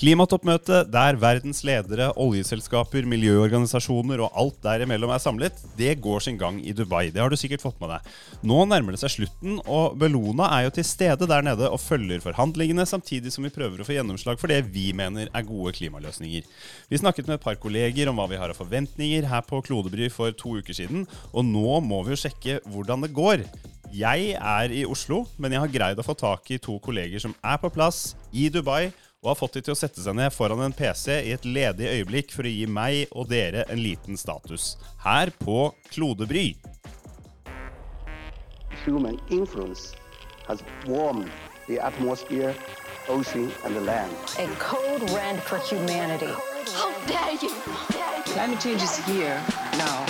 Klimatoppmøte der verdens ledere, oljeselskaper, miljøorganisasjoner og alt derimellom er samlet, det går sin gang i Dubai. Det har du sikkert fått med deg. Nå nærmer det seg slutten, og Bellona er jo til stede der nede og følger forhandlingene, samtidig som vi prøver å få gjennomslag for det vi mener er gode klimaløsninger. Vi snakket med et par kolleger om hva vi har av forventninger her på Klodebry for to uker siden, og nå må vi jo sjekke hvordan det går. Jeg er i Oslo, men jeg har greid å få tak i to kolleger som er på plass i Dubai og har fått de til å sette seg ned foran en PC i et ledig øyeblikk for å gi meg og dere en liten status. Her på Klodebry. human influence has warmed the atmosphere, ocean, and the land. A code red for humanity. How dare you! Climate change is here now.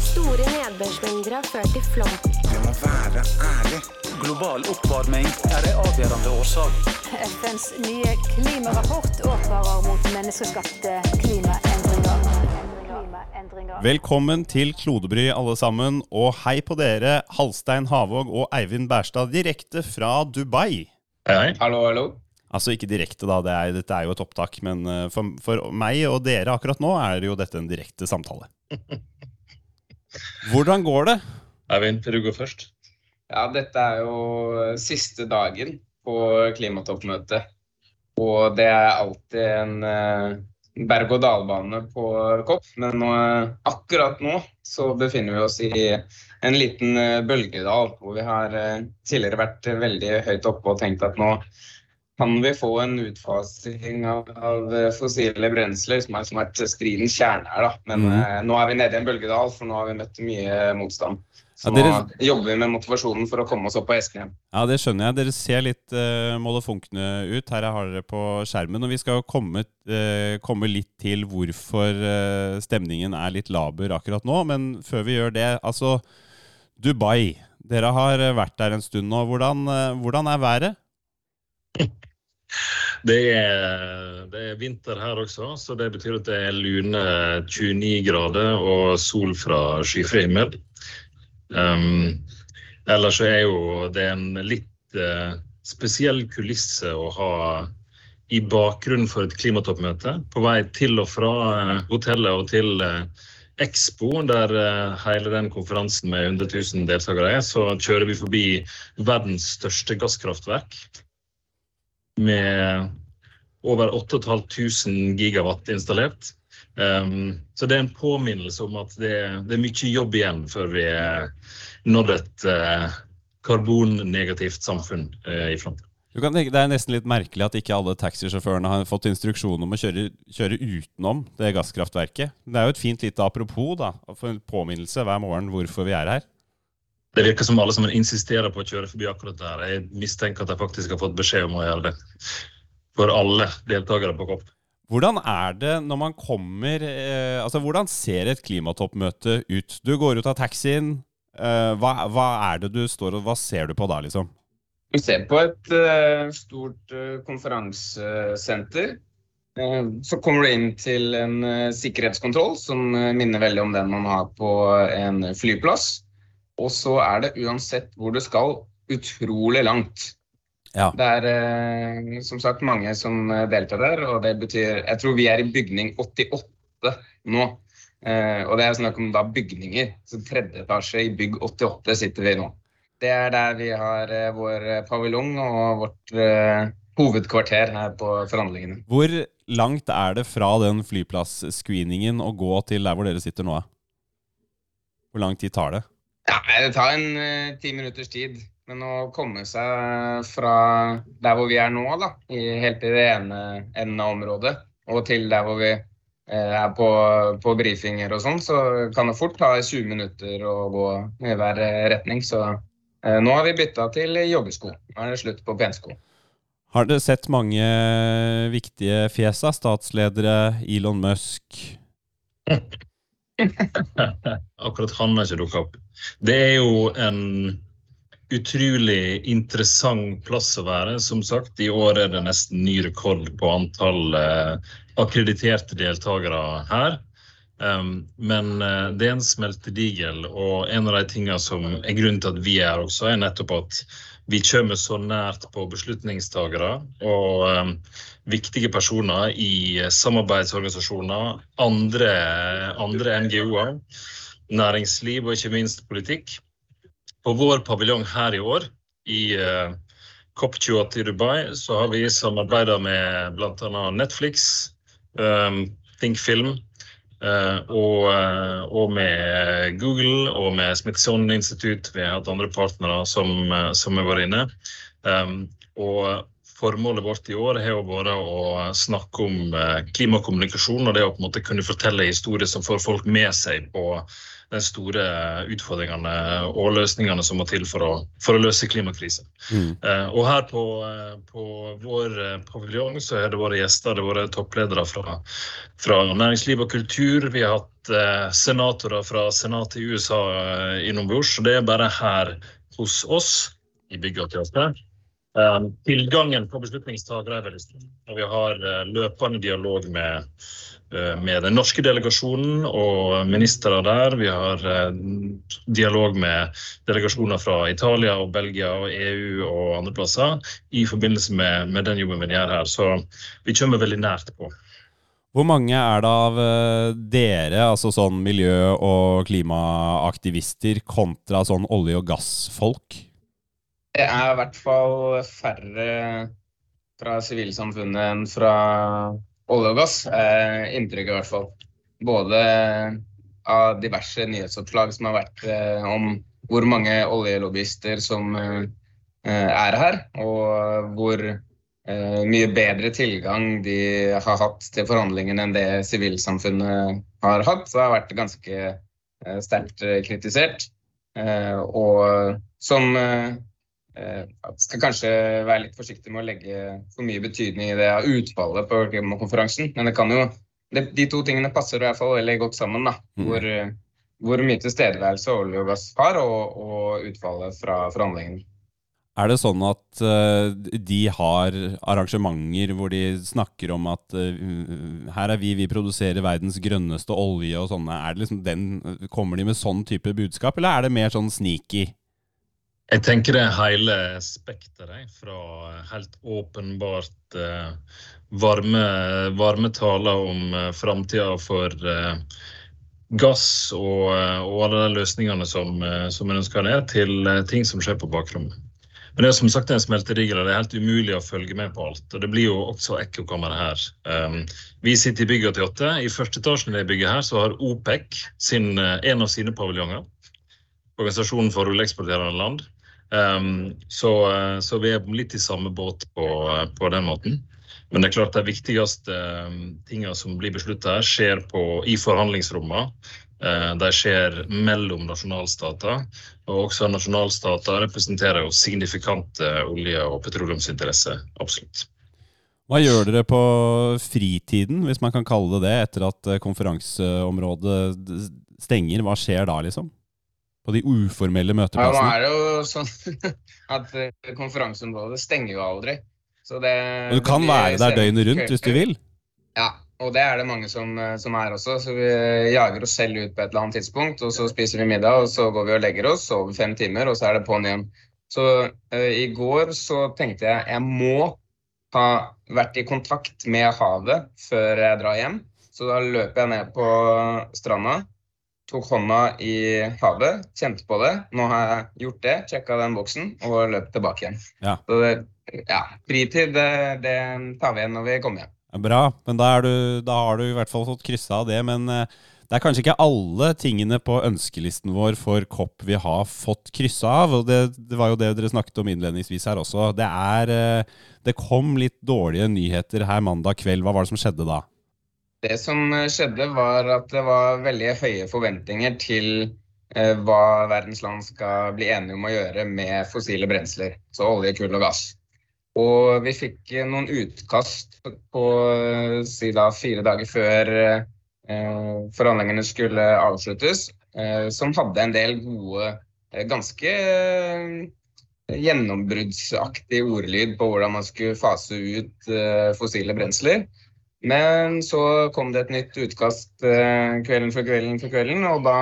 Store nedbørsmengder har ført til flom. Være ærlig. Global oppvarming er en avgjørende årsak. FNs nye klimarapport advarer mot menneskeskapte klimaendringer. Velkommen til Klodebry, alle sammen. Og hei på dere, Halstein Havåg og Eivind Bærstad, direkte fra Dubai. Hei. Hallo, hallo. Altså ikke direkte, da, det er, dette er jo et opptak. Men eh, for, for meg og dere akkurat nå er jo dette en direkte samtale. Hvordan går det? Eivind, vil du gå først? Ja, dette er jo siste dagen på klimatoppmøtet. Og det er alltid en eh, berg-og-dal-bane på kopp. Men nå, akkurat nå så befinner vi oss i en liten eh, bølgedal. Hvor vi har eh, tidligere vært veldig høyt oppe og tenkt at nå kan vi få en utfasing av, av fossile brensler, som har som vært stridens kjerne her. da. Men eh, nå er vi nede i en bølgedal, for nå har vi møtt mye motstand. Så Ja, dere- nå jobber vi med motivasjonen for å komme oss opp på igjen. Ja, det skjønner jeg. Dere ser litt uh, målefunkne ut. Her har dere på skjermen. Og vi skal jo komme, uh, komme litt til hvorfor uh, stemningen er litt laber akkurat nå. Men før vi gjør det, altså Dubai. Dere har eh, vært der en stund nå. Hvordan, uh, hvordan er været? Det er, det er vinter her også, så det betyr at det er lune 29 grader og sol fra skyfri himmel. Um, ellers så er jo det en litt uh, spesiell kulisse å ha i bakgrunnen for et klimatoppmøte. På vei til og fra eh, hotellet og til uh, Expo, der hele den konferansen med 100 000 deltakere er, så kjører vi forbi verdens største gasskraftverk med over 8500 gigawatt installert. Um, så det er en påminnelse om at det, det er mye jobb igjen før vi når nådd et uh, karbonnegativt samfunn uh, i framtida. Det er nesten litt merkelig at ikke alle taxisjåførene har fått instruksjon om å kjøre, kjøre utenom det gasskraftverket. Det er jo et fint lite apropos, da. For en påminnelse hver morgen hvorfor vi er her. Det virker som alle sammen insisterer på å kjøre forbi akkurat der. Jeg mistenker at de faktisk har fått beskjed om å gjøre det. For alle deltakere på COP. Hvordan er det når man kommer eh, Altså, hvordan ser et klimatoppmøte ut? Du går ut av taxien. Eh, hva, hva er det du står og Hva ser du på da, liksom? Vi ser på et eh, stort eh, konferansesenter. Eh, så kommer du inn til en eh, sikkerhetskontroll som minner veldig om den man har på en flyplass. Og så er det uansett hvor du skal, utrolig langt. Ja. Det er eh, som sagt mange som eh, deltar der, og det betyr Jeg tror vi er i bygning 88 nå. Eh, og det er snakk om da bygninger. Så tredje etasje i bygg 88 sitter vi nå. Det er der vi har vår paviljong og vårt hovedkvarter her på forhandlingene. Hvor langt er det fra den flyplass-screeningen å gå til der hvor dere sitter nå? Hvor lang tid tar det? Ja, Det tar en ti minutters tid. Men å komme seg fra der hvor vi er nå, da, i, helt i det ene enden av området, og til der hvor vi eh, er på, på brifinger og sånn, så kan det fort ta 20 minutter å gå i hver eh, retning. Så eh, nå har vi bytta til joggesko. Nå er det slutt på pensko. Har dere sett mange viktige fjes av statsledere? Elon Musk? Akkurat han har ikke dukka opp. Det er jo en utrolig interessant plass å være. Som sagt, i år er det nesten ny rekord på antall eh, akkrediterte deltakere her. Um, men eh, det er en smeltedigel, og en av de tingene som er grunnen til at vi er her også, er nettopp at vi kommer så nært på beslutningstagere og um, viktige personer i samarbeidsorganisasjoner, andre, andre NGO-er, næringsliv og ikke minst politikk. På vår paviljong her i år, i uh, COP28 i Dubai, så har vi samarbeida med bl.a. Netflix, um, Think Film, Uh, og, og, med Google og med Smithsonian Institute. Vi har hatt andre partnere som, som har vært inne. Og formålet vårt i år har vært å snakke om klimakommunikasjon og det å på en måte kunne fortelle historier som får folk med seg på de store utfordringene og løsningene som må til for å, for å løse klimakrisen. Mm. Eh, og her på, på vår eh, paviljong så har det vært gjester, det har vært toppledere fra, fra næringsliv og kultur. Vi har hatt eh, senatorer fra senatet i USA eh, innombords. Det er bare her hos oss i Byggeteatret. Eh, tilgangen på beslutningstakere er veldig stor. Og vi har løpende dialog med Eh, med den norske delegasjonen og ministre der. Vi har eh, dialog med delegasjoner fra Italia og Belgia og EU og andre plasser i forbindelse med, med den jobben vi gjør her. Så vi kommer veldig nært på. Hvor mange er det av eh, dere, altså sånn miljø- og klimaaktivister, kontra sånn olje- og gassfolk? Det er i hvert fall færre fra sivilsamfunnet enn fra olje og gass. Eh, inntrykk i hvert fall. Både av diverse nyhetsoppslag som har vært eh, om hvor mange oljelobbyister som eh, er her, og hvor mye bedre tilgang de har hatt til forhandlingene enn det sivilsamfunnet har hatt. Så det har vært ganske sterkt kritisert. og som skal kanskje være litt forsiktig med å legge for mye betydning i det av utfallet på klimakonferansen. Men det kan jo, de to tingene passer i hvert fall veldig godt sammen. da, mm. hvor, hvor, mye tilstedeværelse olje og gass har, og, og utfallet fra forhandlingene. Er det sånn at uh, de har arrangementer hvor de snakker om at uh, her er vi, vi produserer verdens grønneste olje og sånne. Er det liksom den, kommer de med sånn type budskap, eller er det mer sånn sneaky? Jeg tenker det er hele spekteret. Fra helt åpenbart eh, varme, varme, taler om eh, framtida for eh, gass og, eh, og, alle de løsningene som, som en ønsker ned, til ting som skjer på bakrommet. Men det er som sagt en smelterigel, og det er helt umulig å følge med på alt. og Det blir jo også ekkokammer her. Um, vi sitter i bygget 88. I første etasjen i det bygget her så har OPEC sin, en av sine paviljonger. Organisasjonen for oljeeksporterende land. Um, så, eh, så, vi er litt i samme båt på, på, den måten. Men det er klart de viktigste um, tingene som blir beslutta her, skjer på, i forhandlingsrommene. Uh, de skjer mellom nasjonalstater. Og også nasjonalstater representerer jo signifikante olje- og petroleumsinteresser. Absolutt. Hva gjør dere på fritiden, hvis man kan kalle det det, etter at konferanseområdet stenger? Hva skjer da, liksom? På de uformelle møteplassene? Ja, nå er det jo sånn at eh, konferanseområdet stenger jo aldri. Så det, og du kan være der døgnet rundt hvis du vil? Ja, og det er det mange som, eh, som, er også. Så vi jager oss selv ut på et eller annet tidspunkt, og så spiser vi middag, og så går vi og legger oss, over fem timer, og så er det på'n igjen. Så uh, i går så tenkte jeg jeg må ha vært i kontakt med havet før jeg drar hjem. Så da løper jeg ned på stranda tok hånda i havet, kjente på det. Nå har jeg gjort det, sjekka den boksen og løpt tilbake igjen. Ja. Så det, ja, fritid det, det, tar vi igjen når vi kommer hjem. Ja, bra, men da, du, da, har du i hvert fall fått kryssa av det. Men eh, det er kanskje ikke alle tingene på ønskelisten vår for kopp vi har fått kryssa av. og det, det, var jo det dere snakket om innledningsvis her også. Det, er, eh, det kom litt dårlige nyheter her mandag kveld. Hva var det som skjedde da? Det som eh, skjedde, var at det var veldig høye forventninger til eh, hva verdens land skal bli enige om å gjøre med fossile brensler, så olje, kull og gass. Og vi fikk eh, noen utkast på si da, fire dager før forhandlingene skulle avsluttes, som hadde en del gode, ganske gjennombruddsaktig ordlyd på hvordan man skulle fase ut fossile brensler. Men så kom det et nytt utkast eh, kvelden for kvelden for kvelden, og da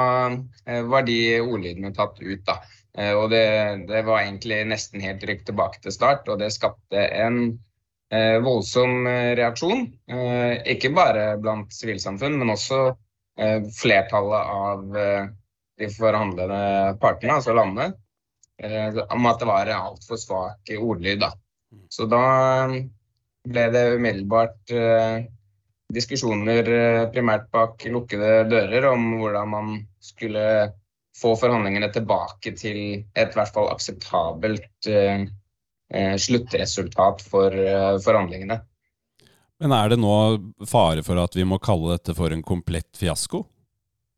eh, var de ordlydene tatt ut. da. Eh, og det, det var egentlig nesten helt rykt tilbake til start, og det skapte en eh, voldsom reaksjon. Eh, ikke bare blant sivilsamfunn, men også eh, flertallet av de forhandlende partene, altså landene, eh, om at det var altfor svak ordlyd. Da. Så da ble det umiddelbart eh, diskusjoner eh, primært bak lukkede dører om hvordan man skulle få forhandlingene tilbake til et i hvert fall akseptabelt eh, sluttresultat for eh, forhandlingene. Men er det nå fare for at vi må kalle dette for en komplett fiasko?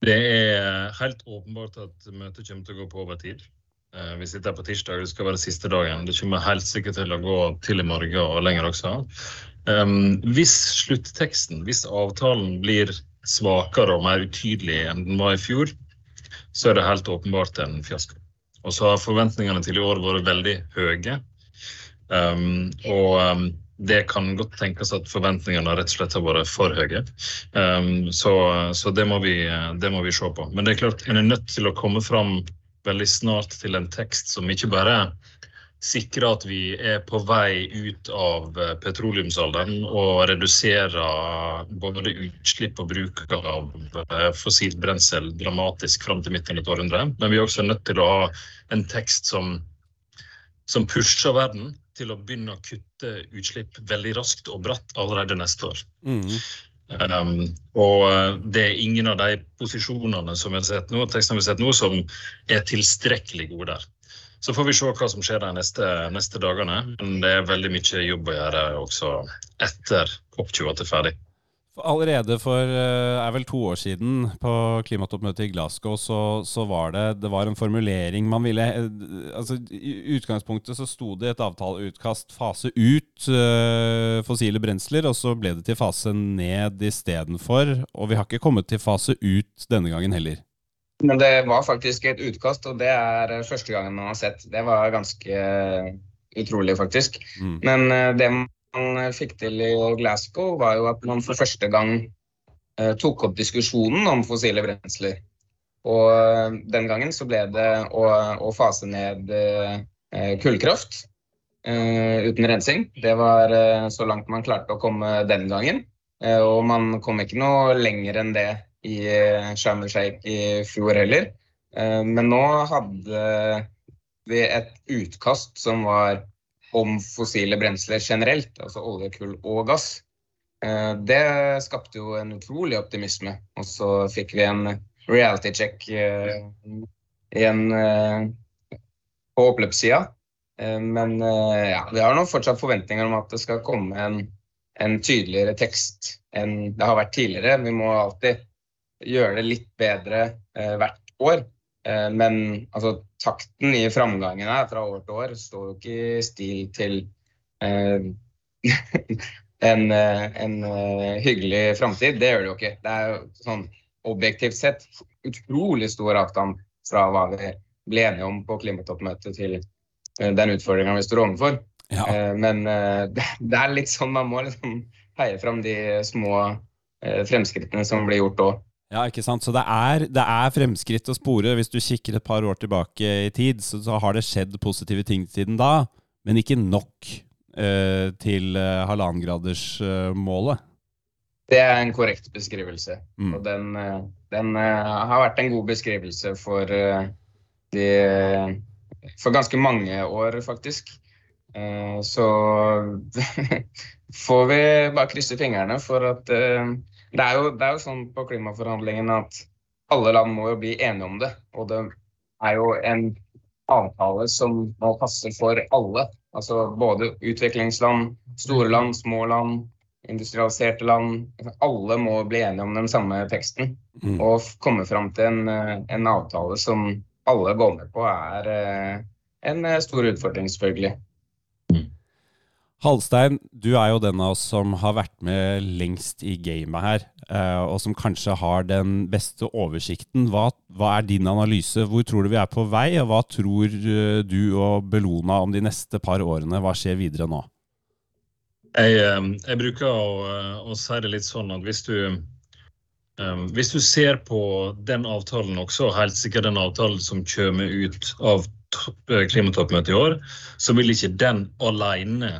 Det er helt åpenbart at møtet kommer til å gå på overtid. Eh, Vi sitter her på tirsdag, det skal være siste dagen. Det kommer helt sikkert til å gå til i morgen og lenger også. Um, hvis slutteksten, hvis avtalen blir svakere og mer utydelig enn den var i fjor, så er det helt åpenbart en fiasko. Og så har forventningene til i år vært veldig høye. Um, og um, det kan godt tenkes at forventningene rett og slett har vært for høye. Um, så så det, må vi, det må vi se på. Men det er klart, en er nødt til å komme fram veldig snart til en tekst som ikke bare sikrer at vi er på vei ut av eh, petroleumsalderen og reduserer både utslipp og bruk av eh, fossilt brensel dramatisk fram til midten av et århundre. Men vi er også nødt til å ha en tekst som, som pusher verden til å begynne å kutte utslipp veldig raskt og bratt allerede neste år. Um, og eh, det er ingen av de posisjonene som vi har sett nå, tekstene vi har sett nå, som er tilstrekkelig gode der. Så får vi se hva som skjer de neste, neste dagene. Men det er veldig mye jobb å gjøre også etter COP28 er ferdig. Allerede for eh, er vel to år siden, på klimatoppmøtet i Glasgow, så, så var det, det var en formulering man ville eh, altså I utgangspunktet så sto det i et avtaleutkast fase ut eh, fossile brensler, og så ble det til fase ned istedenfor. Og vi har ikke kommet til fase ut denne gangen heller. Men det var faktisk et utkast, og det er første gangen man har sett. Det var ganske utrolig, faktisk. Mm. Men det man fikk til i Glasgow, var jo at man for første gang eh, tok opp diskusjonen om fossile brensler. Og eh, den gangen så ble det å, å fase ned eh, kullkraft eh, uten rensing. Det var eh, så langt man klarte å komme den gangen. Eh, og man kom ikke noe lenger enn det i eh, Sharm el Sheikh i fjor heller. Eh, Men nå hadde vi et utkast som var om fossile brensler generelt, altså olje, kull og gass. Eh, Det skapte jo en utrolig optimisme. Og så fikk vi en reality check eh, igjen eh, på oppløpssida. Men ja, vi har nå fortsatt forventninger om at det skal komme en, en tydeligere tekst enn det har vært tidligere. Vi må alltid gjøre det litt bedre hvert år. Eh, men altså, takten i framgangen her fra år til år står jo ikke i stil til eh, en, eh, en eh, hyggelig framtid. Det gjør det jo ikke. Det er jo sånn objektivt sett utrolig stor avstand fra hva vi ble enige om på klimatoppmøtet til den utfordringa vi står overfor. Ja. Eh, Men det det er litt sånn man må liksom heie fram de små eh, fremskrittene som blir gjort òg. Ja, ikke sant? Så det er, det er fremskritt å spore. Hvis du kikker et par år tilbake i tid, så, så har det skjedd positive ting siden da, men ikke nok eh, til eh, halvannengradersmålet. Det er en korrekt beskrivelse. Mm. Og den, eh, den eh, har vært en god beskrivelse for eh, de For ganske mange år, faktisk. Eh, Så får vi bare krysse fingrene for at eh, det er, jo, det er jo sånn på klimaforhandlingene at alle land må jo bli enige om det. Og det er jo en avtale som må passe for alle. Altså både utviklingsland, store land, små land, industrialiserte land. Alle må bli enige om den samme teksten. Mm. Og komme fram til en, en avtale som alle går med på, er eh, en eh, stor utfordring, selvfølgelig. Halstein, du er jo den av oss som har vært med lengst i gamet her, eh, og som kanskje har den beste oversikten. Hva, hva er din analyse? Hvor tror du vi er på vei, og hva tror eh, du og Bellona om de neste par årene? Hva skjer videre nå? Jeg, eh, jeg bruker å, å si det litt sånn at hvis du hvis du ser på den avtalen også, helt sikkert den avtalen som kommer ut av topp- klimatoppmøtet i år, så vil ikke den alene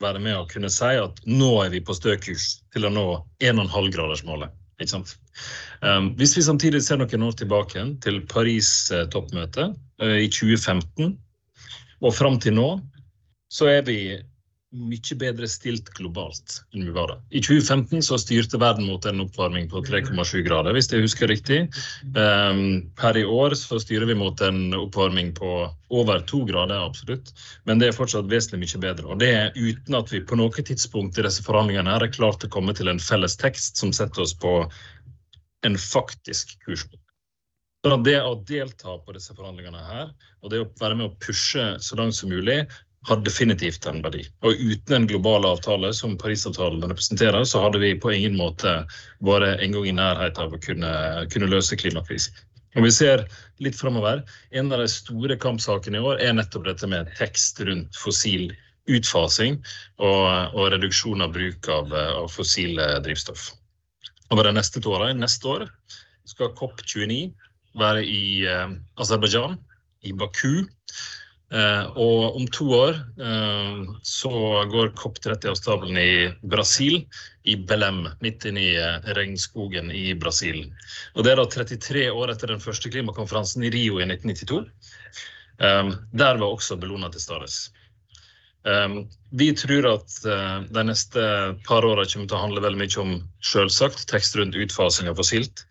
være med å kunne si at nå er vi på stø kurs til å nå 1,5-gradersmålet. Ikke sant? Um, hvis vi samtidig ser noen år tilbake til Paris-toppmøtet uh, i 2015, og fram til nå, så er vi mye bedre stilt globalt enn vi var da. I 2015 så styrte verden mot en oppvarming på 3,7 grader, hvis jeg husker riktig. Um, per i år så styrer vi mot en oppvarming på over to grader, absolutt. Men det er fortsatt vesentlig mye bedre. Og det er uten at vi på noe tidspunkt i disse forhandlingene her er klart å komme til en felles tekst som setter oss på en faktisk kurspunkt. Så det å delta på disse forhandlingene her, og det å være med å pushe så langt som mulig, har definitivt en verdi. Og uten en global avtale som Parisavtalen representerer, så hadde vi på ingen måte vært engang i nærheten av å kunne, kunne løse klimakrisen. Og vi ser litt fremover, En av de store kampsakene i år er nettopp dette med tekst rundt fossil utfasing og, og reduksjon av bruk av, av fossile drivstoff. Over de neste to årene, neste år skal COP29 være i eh, Aserbajdsjan, i Baku. Eh, og om to år eh, så går COP30 av stabelen i Brasil, i Belém, midt inne i eh, regnskogen i Brasil. Og Det er da 33 år etter den første klimakonferansen i Rio i 1992. Eh, der var også Bellona til stades. Um, vi tror at uh, de neste par åra kommer til å handle veldig mye om selvsagt tekst rundt utfasing av fossilt.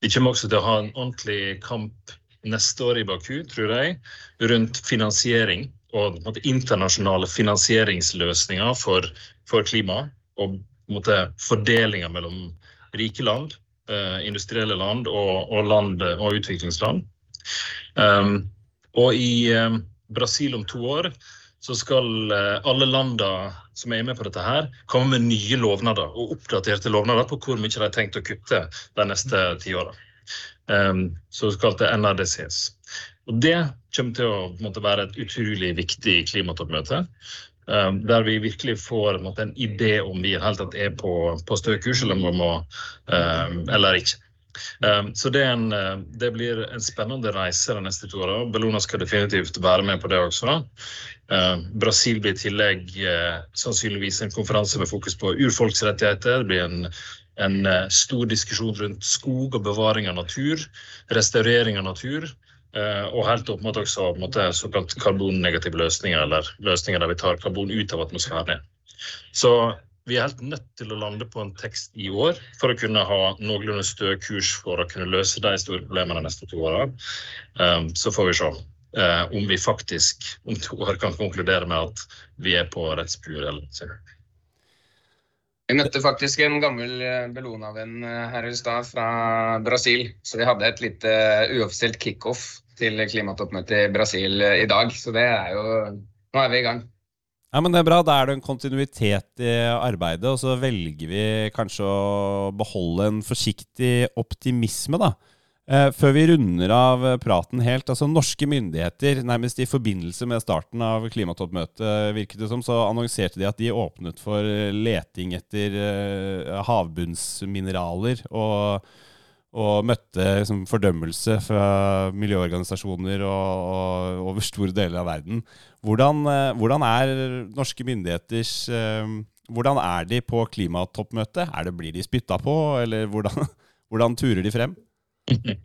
Vi kommer også til å ha en ordentlig kamp neste år i Baku, tror jeg, rundt finansiering og internasjonale finansieringsløsninger for, for klima. Og måte, mellom rike land, eh, industrielle land og, og, land, og utviklingsland. Um, og i eh, Brasil om to år så skal eh, alle landene som er med på dette, her, komme med nye lovnader og oppdaterte lovnader på hvor mye de har tenkt å kutte de neste ti åra. Um, såkalte NRDCs. Og Det kommer til å måtte, være et utrolig viktig klimatoppmøte. Um, der vi virkelig får måtte, en idé om vi er på, på stø kurs eller, må, um, eller ikke. Så det, en, det, blir en spennende reise de neste to årene. Bellona skal definitivt være med på det også. Brasil blir i tillegg uh, sannsynligvis en konferanse med fokus på urfolksrettigheter. Det blir en, en uh, stor diskusjon rundt skog og bevaring av natur, restaurering av natur. og helt opp mot også måte, såkalt karbonnegative løsninger, eller løsninger der vi tar karbon ut av atmosfæren. Så vi er helt nødt til å lande på en tekst i år for å kunne ha noenlunde stø kurs for å kunne løse de store problemene de neste to åra. Um, så får vi se om vi faktisk om to år kan konkludere med at vi er på rett spor. eller ikke. Vi møtte faktisk en gammel Bellona-venn her i stad fra Brasil. Så vi hadde et lite uoffisielt kickoff til klimatoppmøtet i Brasil i dag. Så det er jo Nå er vi i gang. Ja, men det er bra. Da er det en kontinuitet i arbeidet, og så velger vi kanskje å beholde en forsiktig optimisme, da. Eh, før vi runder av praten helt, altså norske myndigheter, nærmest i forbindelse med starten av klimatoppmøtet, virket det som, så annonserte de at de åpnet for leting etter eh, havbunnsmineraler. og og møtte liksom, fordømmelse fra miljøorganisasjoner og, og, over store deler av verden. Hvordan, eh, hvordan er norske myndigheters eh, Hvordan er de på klimatoppmøtet? Blir de spytta på, eller hvordan, hvordan turer de frem?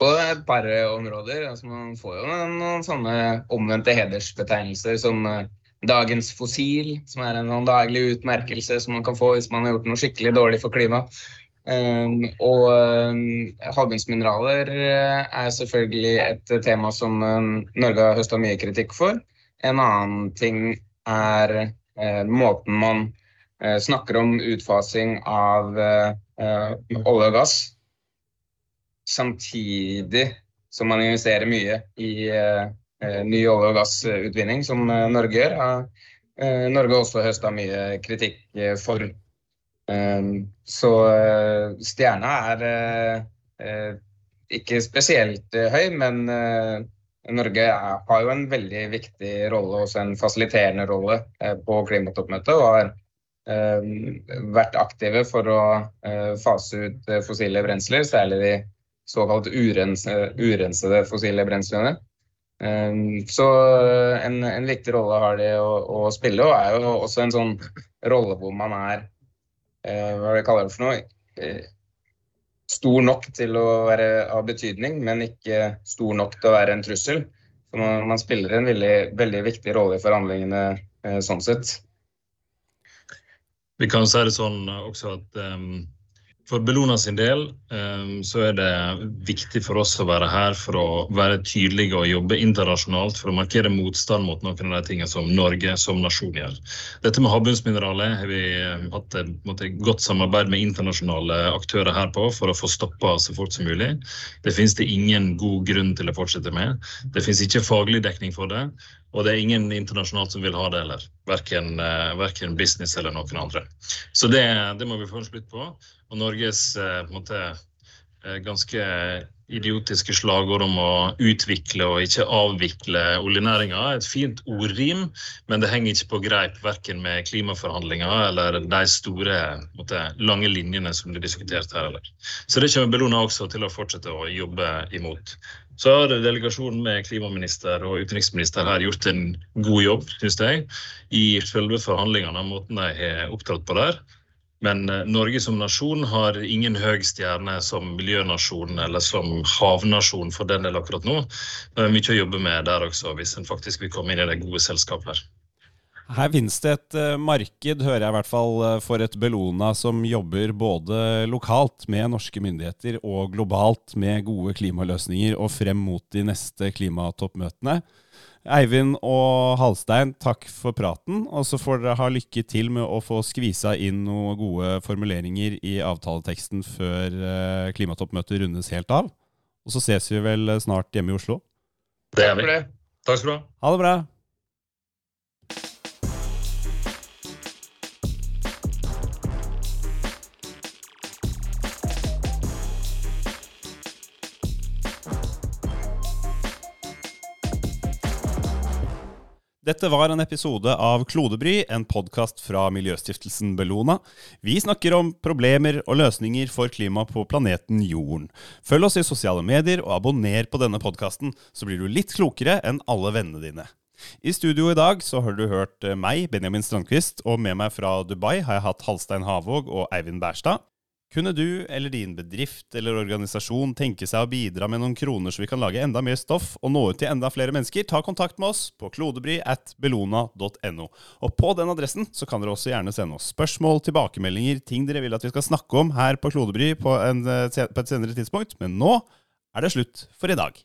På et par områder. Altså man får jo noen sånne omvendte hedersbetegnelser som eh, dagens fossil, som er en sånn daglig utmerkelse som man kan få hvis man har gjort noe skikkelig dårlig for klimaet. Um, og um, havbunnsmineraler er selvfølgelig et tema som um, Norge har høsta mye kritikk for. En annen ting er uh, måten man uh, snakker om utfasing av uh, olje og gass, samtidig som man investerer mye i ny olje- og gassutvinning, som Norge gjør. har Norge også høsta mye kritikk for. Så eh, stjerna er eh, eh, ikke spesielt høy, men Norge har jo en veldig viktig rolle, også en fasiliterende rolle, på klimatoppmøtet. Og har vært aktive for å fase ut fossile brensler, særlig de såkalt urensede fossile brenslene. Um, så en, en viktig rolle har de å, å, spille, og er jo også en sånn rolle hvor man er eh, Hva er kaller det for noe? Eh, stor nok til å være av betydning, men ikke stor nok til å være en trussel. Så man, man spiller en veldig, veldig, viktig rolle i forhandlingene eh, sånn sett. Vi kan si det sånn også at um for Bellona sin del um, så er det viktig for oss å være her for å være tydelige og jobbe internasjonalt for å markere motstand mot noen av de tingene som Norge som nasjon gjør. Dette med havbunnsmineralet har vi ehm, hatt et, måte, godt samarbeid med internasjonale aktører her på for å få stoppa så fort som mulig. Det finnes det ingen god grunn til å fortsette med. Det finnes ikke faglig dekning for det. Og det er ingen internasjonalt som vil ha det heller. Verken, uh, verken business eller noen andre. Så det, det må vi få en slutt på. Og Norges en måte, uh, ganske idiotiske slagord om å utvikle og ikke avvikle oljenæringa et fint ordrim, men det henger ikke på greip verken med klimaforhandlinger eller de store måte, lange linjene som blir diskutert her. Eller. Så det kommer Bellona også til å fortsette å jobbe imot. Så har delegasjonen med klimaminister og utenriksminister her gjort en god jobb, syns jeg, i selve forhandlingene, måten de har opptrådt på der. Men eh, Norge som nasjon har ingen høy stjerne som miljønasjon eller som havnasjon for den del akkurat nå. Det er mye å jobbe med der også, hvis en faktisk vil komme inn i det gode selskapet her. Her finnes det et uh, marked, hører jeg i hvert fall, uh, for et Bellona som jobber både lokalt med norske myndigheter og globalt med gode klimaløsninger og frem mot de neste klimatoppmøtene. Eivind og Halstein, takk for praten. Og så får dere ha lykke til med å få skvisa inn noen gode formuleringer i avtaleteksten før uh, klimatoppmøtet rundes helt av. Og så ses vi vel snart hjemme i Oslo. Det er vi. Takk skal du ha. Ha det bra. Dette var en episode av Klodebry, en podkast fra miljøstiftelsen Bellona. Vi snakker om problemer og løsninger for klima på planeten Jorden. Følg oss i sosiale medier og abonner på denne podkasten, så blir du litt klokere enn alle vennene dine. I studio i dag så har du hørt meg, Benjamin Strandquist, og med meg fra Dubai har jeg hatt Halstein Havåg og Eivind Bærstad. Kunne du eller din bedrift eller organisasjon tenke seg å bidra med noen kroner så vi kan lage enda mer stoff og nå ut til enda flere mennesker, ta kontakt med oss på klodebry at bellona.no. Og på den adressen så kan dere også gjerne sende oss spørsmål, tilbakemeldinger, ting dere vil at vi skal snakke om her på Klodebry på, en, eh, på et senere tidspunkt. Men nå er det slutt for i dag.